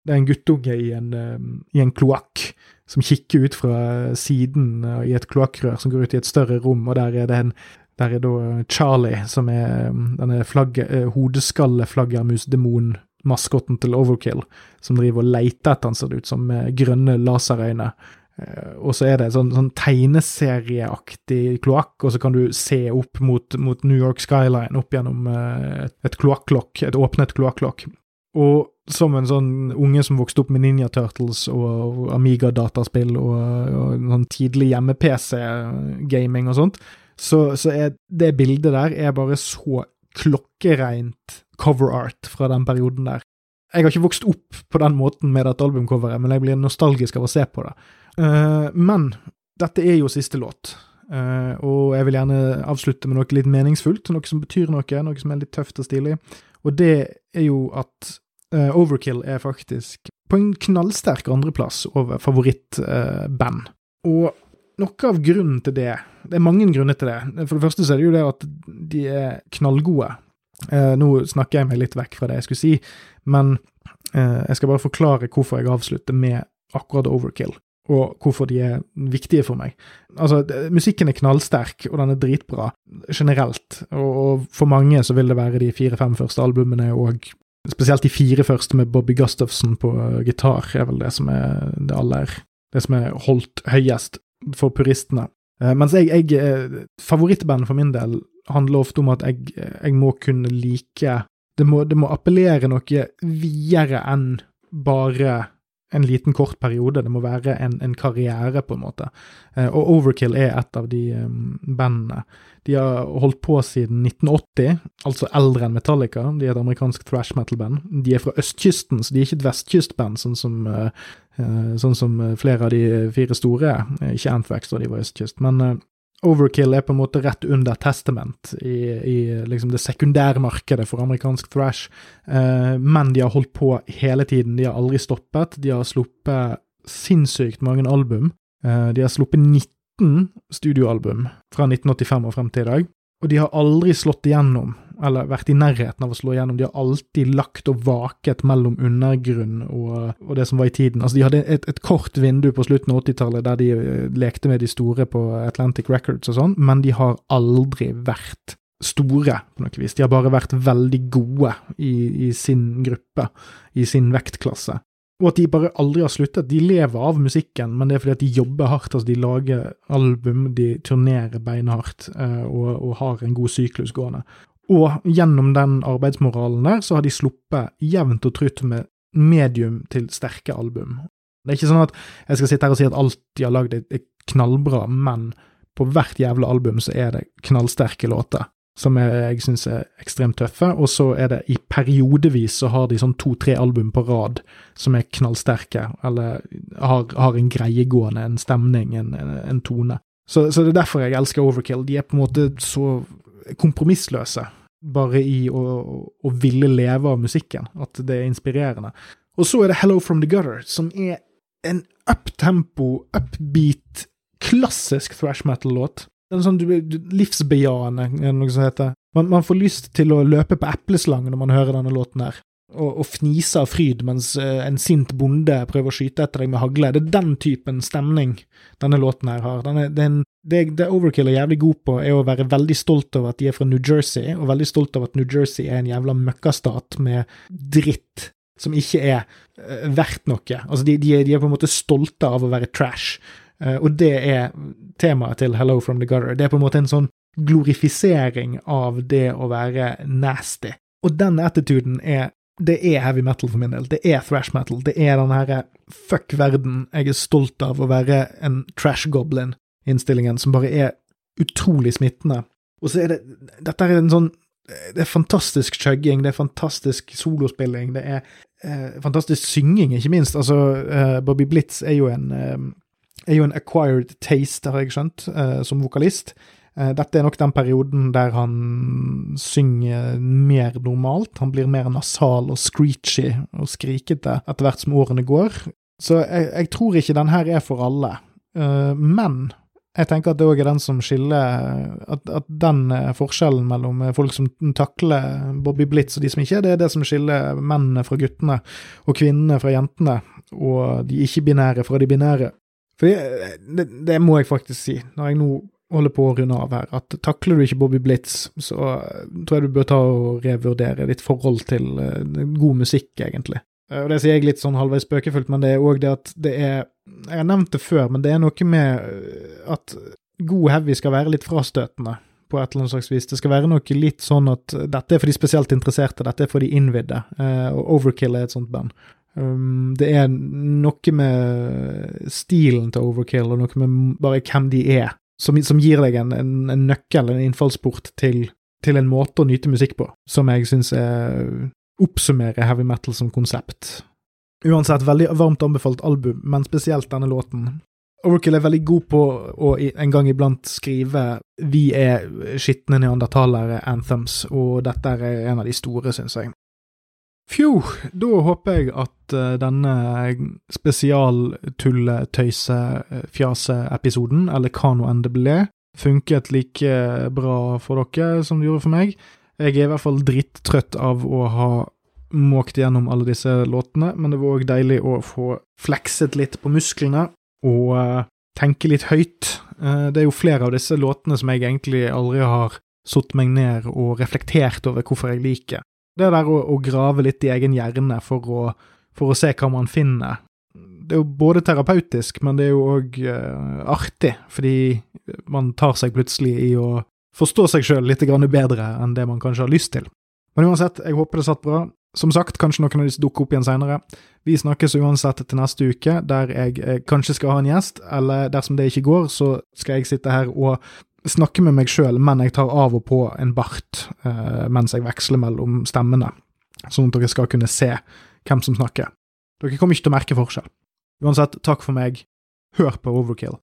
Det er en guttunge i en, eh, i en kloakk som kikker ut fra siden eh, i et kloakkrør som går ut i et større rom, og der er det en der er da Charlie, som er denne hodeskalleflaggermusdemonen, maskotten til Overkill, som driver og leter etter han, ser det ut som, med grønne laserøyne. Eh, og så er det sånn, sånn tegneserieaktig kloakk, og så kan du se opp mot, mot New York Skyline opp gjennom uh, et kloakklokk, et åpnet kloakklokk. Og som en sånn unge som vokste opp med Ninja Turtles og Amiga-dataspill og, og sånn tidlig hjemme-PC-gaming og sånt, så, så, er det bildet der er bare så klokkereint cover art fra den perioden der. Jeg har ikke vokst opp på den måten med dette albumcoveret, men jeg blir nostalgisk av å se på det. Uh, men dette er jo siste låt, uh, og jeg vil gjerne avslutte med noe litt meningsfullt, noe som betyr noe, noe som er litt tøft og stilig. Og det er jo at uh, Overkill er faktisk på en knallsterk andreplass over favorittband. og noe av grunnen til det Det er mange grunner til det. For det første så er det jo det at de er knallgode. Nå snakker jeg meg litt vekk fra det jeg skulle si, men jeg skal bare forklare hvorfor jeg avslutter med akkurat Overkill og hvorfor de er viktige for meg. Altså, musikken er knallsterk, og den er dritbra generelt, og, og for mange så vil det være de fire-fem første albumene og Spesielt de fire første med Bobby Gustafson på gitar er vel det som er det aller Det som er holdt høyest for puristene. Eh, mens jeg, jeg eh, Favorittbandet for min del handler ofte om at jeg, jeg må kunne like det må, det må appellere noe videre enn bare en liten, kort periode. Det må være en, en karriere, på en måte. Eh, og Overkill er et av de um, bandene. De har holdt på siden 1980, altså eldre enn Metallica. De er et amerikansk thrash metal-band. De er fra østkysten, så de er ikke et vestkystband, sånn som, uh, sånn som flere av de fire store er. Ikke Anthrax da de var østkyst, men Overkill er på en måte rett under Testament i, i liksom det sekundære markedet for amerikansk thrash, eh, men de har holdt på hele tiden. De har aldri stoppet. De har sluppet sinnssykt mange album. Eh, de har sluppet 19 studioalbum fra 1985 og frem til i dag, og de har aldri slått igjennom eller vært i nærheten av å slå igjennom. De har alltid lagt og vaket mellom undergrunn og, og det som var i tiden. Altså, De hadde et, et kort vindu på slutten av 80-tallet der de uh, lekte med de store på Atlantic Records og sånn, men de har aldri vært store, på noe vis. De har bare vært veldig gode i, i sin gruppe, i sin vektklasse. Og at de bare aldri har sluttet. De lever av musikken, men det er fordi at de jobber hardt. altså De lager album, de turnerer beinhardt uh, og, og, har en god syklus gående. Og gjennom den arbeidsmoralen der, så har de sluppet jevnt og trutt med medium til sterke album. Det er ikke sånn at jeg skal sitte her og si at alt de har lagd er knallbra, men på hvert jævla album så er det knallsterke låter som jeg, jeg syns er ekstremt tøffe, og så er det i periodevis så har de sånn to-tre album på rad som er knallsterke, eller har, har en greiegående, en stemning, en, en tone. Så, så, det er derfor jeg elsker Overkill. De er på en måte så kompromissløse bare i å, å, ville leve av musikken, at det er inspirerende. Og så er det Hello From The Gutter, som er en uptempo, upbeat, klassisk thrash metal-låt. En sånn livsbejaende, noe som heter. Man, man, får lyst til å løpe på epleslang når man hører denne låten her og, og fnise av fryd mens uh, en sint bonde prøver å skyte etter deg med hagle. Det er den typen stemning denne låten her har. Denne, den, det, det Overkill er jævlig god på, er å være veldig stolt over at de er fra New Jersey, og veldig stolt over at New Jersey er en jævla møkkastat med dritt som ikke er uh, verdt noe. Altså, de, de, er, de, er, på en måte stolte av å være trash, og det er temaet til Hello from the Gutter. Det er på en måte en sånn glorifisering av det å være nasty. Og den attituden er det er heavy metal for min del. Det er thrash metal. Det er den herre fuck verden, jeg er stolt av å være en trash goblin-innstillingen som bare er utrolig smittende. Og så er det Dette er en sånn Det er fantastisk chugging, det er fantastisk solospilling, det er eh, fantastisk synging, ikke minst. Altså, eh, Bobby Blitz er jo en eh, er jo en acquired taste, har jeg skjønt, eh, som vokalist. Eh, dette er nok den perioden der han synger mer normalt. Han blir mer nasal og screechy og skrikete etter hvert som årene går. Så jeg, jeg tror ikke den her er for alle. Eh, men jeg tenker at det òg er den som skiller at, at, den forskjellen mellom folk som takler Bobby Blitz og de som ikke er det, er det som skiller mennene fra guttene og kvinnene fra jentene, og de ikke-binære fra de binære. For det, det, må jeg faktisk si, når jeg nå holder på å runde av her, at takler du ikke Bobby Blitz, så tror jeg du bør ta og revurdere ditt forhold til uh, god musikk, egentlig. Uh, og Det sier jeg litt sånn halvveis spøkefullt, men det er òg det at det er Jeg har nevnt det før, men det er noe med eh, at god heavy skal være litt frastøtende på et eller annet slags vis. Det skal være noe litt sånn at dette er for de spesielt interesserte, dette er for de innvidde, og Overkill er et sånt band. Um, det er noe med stilen til Overkill, og noe med bare hvem de er, som, som gir deg en, en, en, nøkkel, en innfallsport, til, til, en måte å nyte musikk på, som jeg syns oppsummerer heavy metal som konsept. Uansett, veldig varmt anbefalt album, men spesielt denne låten. Oracle er veldig god på å en gang iblant skrive 'Vi er skitne neandertalere'-anthems, og dette er en av de store, syns jeg. Fjo, da håper jeg at uh, denne spesialtulletøyse-fjase-episoden, eller hva nå enn det ble, funket like bra for dere som det gjorde for meg. Jeg er i hvert fall drittrøtt av å ha måkt gjennom alle disse låtene, men det var òg deilig å få flekset litt på musklene og uh, tenke litt høyt. Uh, det er jo flere av disse låtene som jeg egentlig aldri har satt meg ned og reflektert over hvorfor jeg liker. Det der å, å grave litt i egen hjerne for å, for å se hva man finner, det er jo både terapeutisk, men det er jo òg uh, artig, fordi man tar seg plutselig i å forstå seg sjøl litt bedre enn det man kanskje har lyst til. Men uansett, jeg håper det satt bra. Som sagt, kanskje noen av disse dukker opp igjen seinere. Vi snakkes uansett til neste uke, der jeg eh, kanskje skal ha en gjest, eller dersom det ikke går, så skal jeg sitte her og snakke med meg sjøl, men jeg tar av og på en bart eh, mens jeg veksler mellom stemmene, sånn at dere skal kunne se hvem som snakker. Dere kommer ikke til å merke forskjell. Uansett, takk for meg. Hør på Overkill.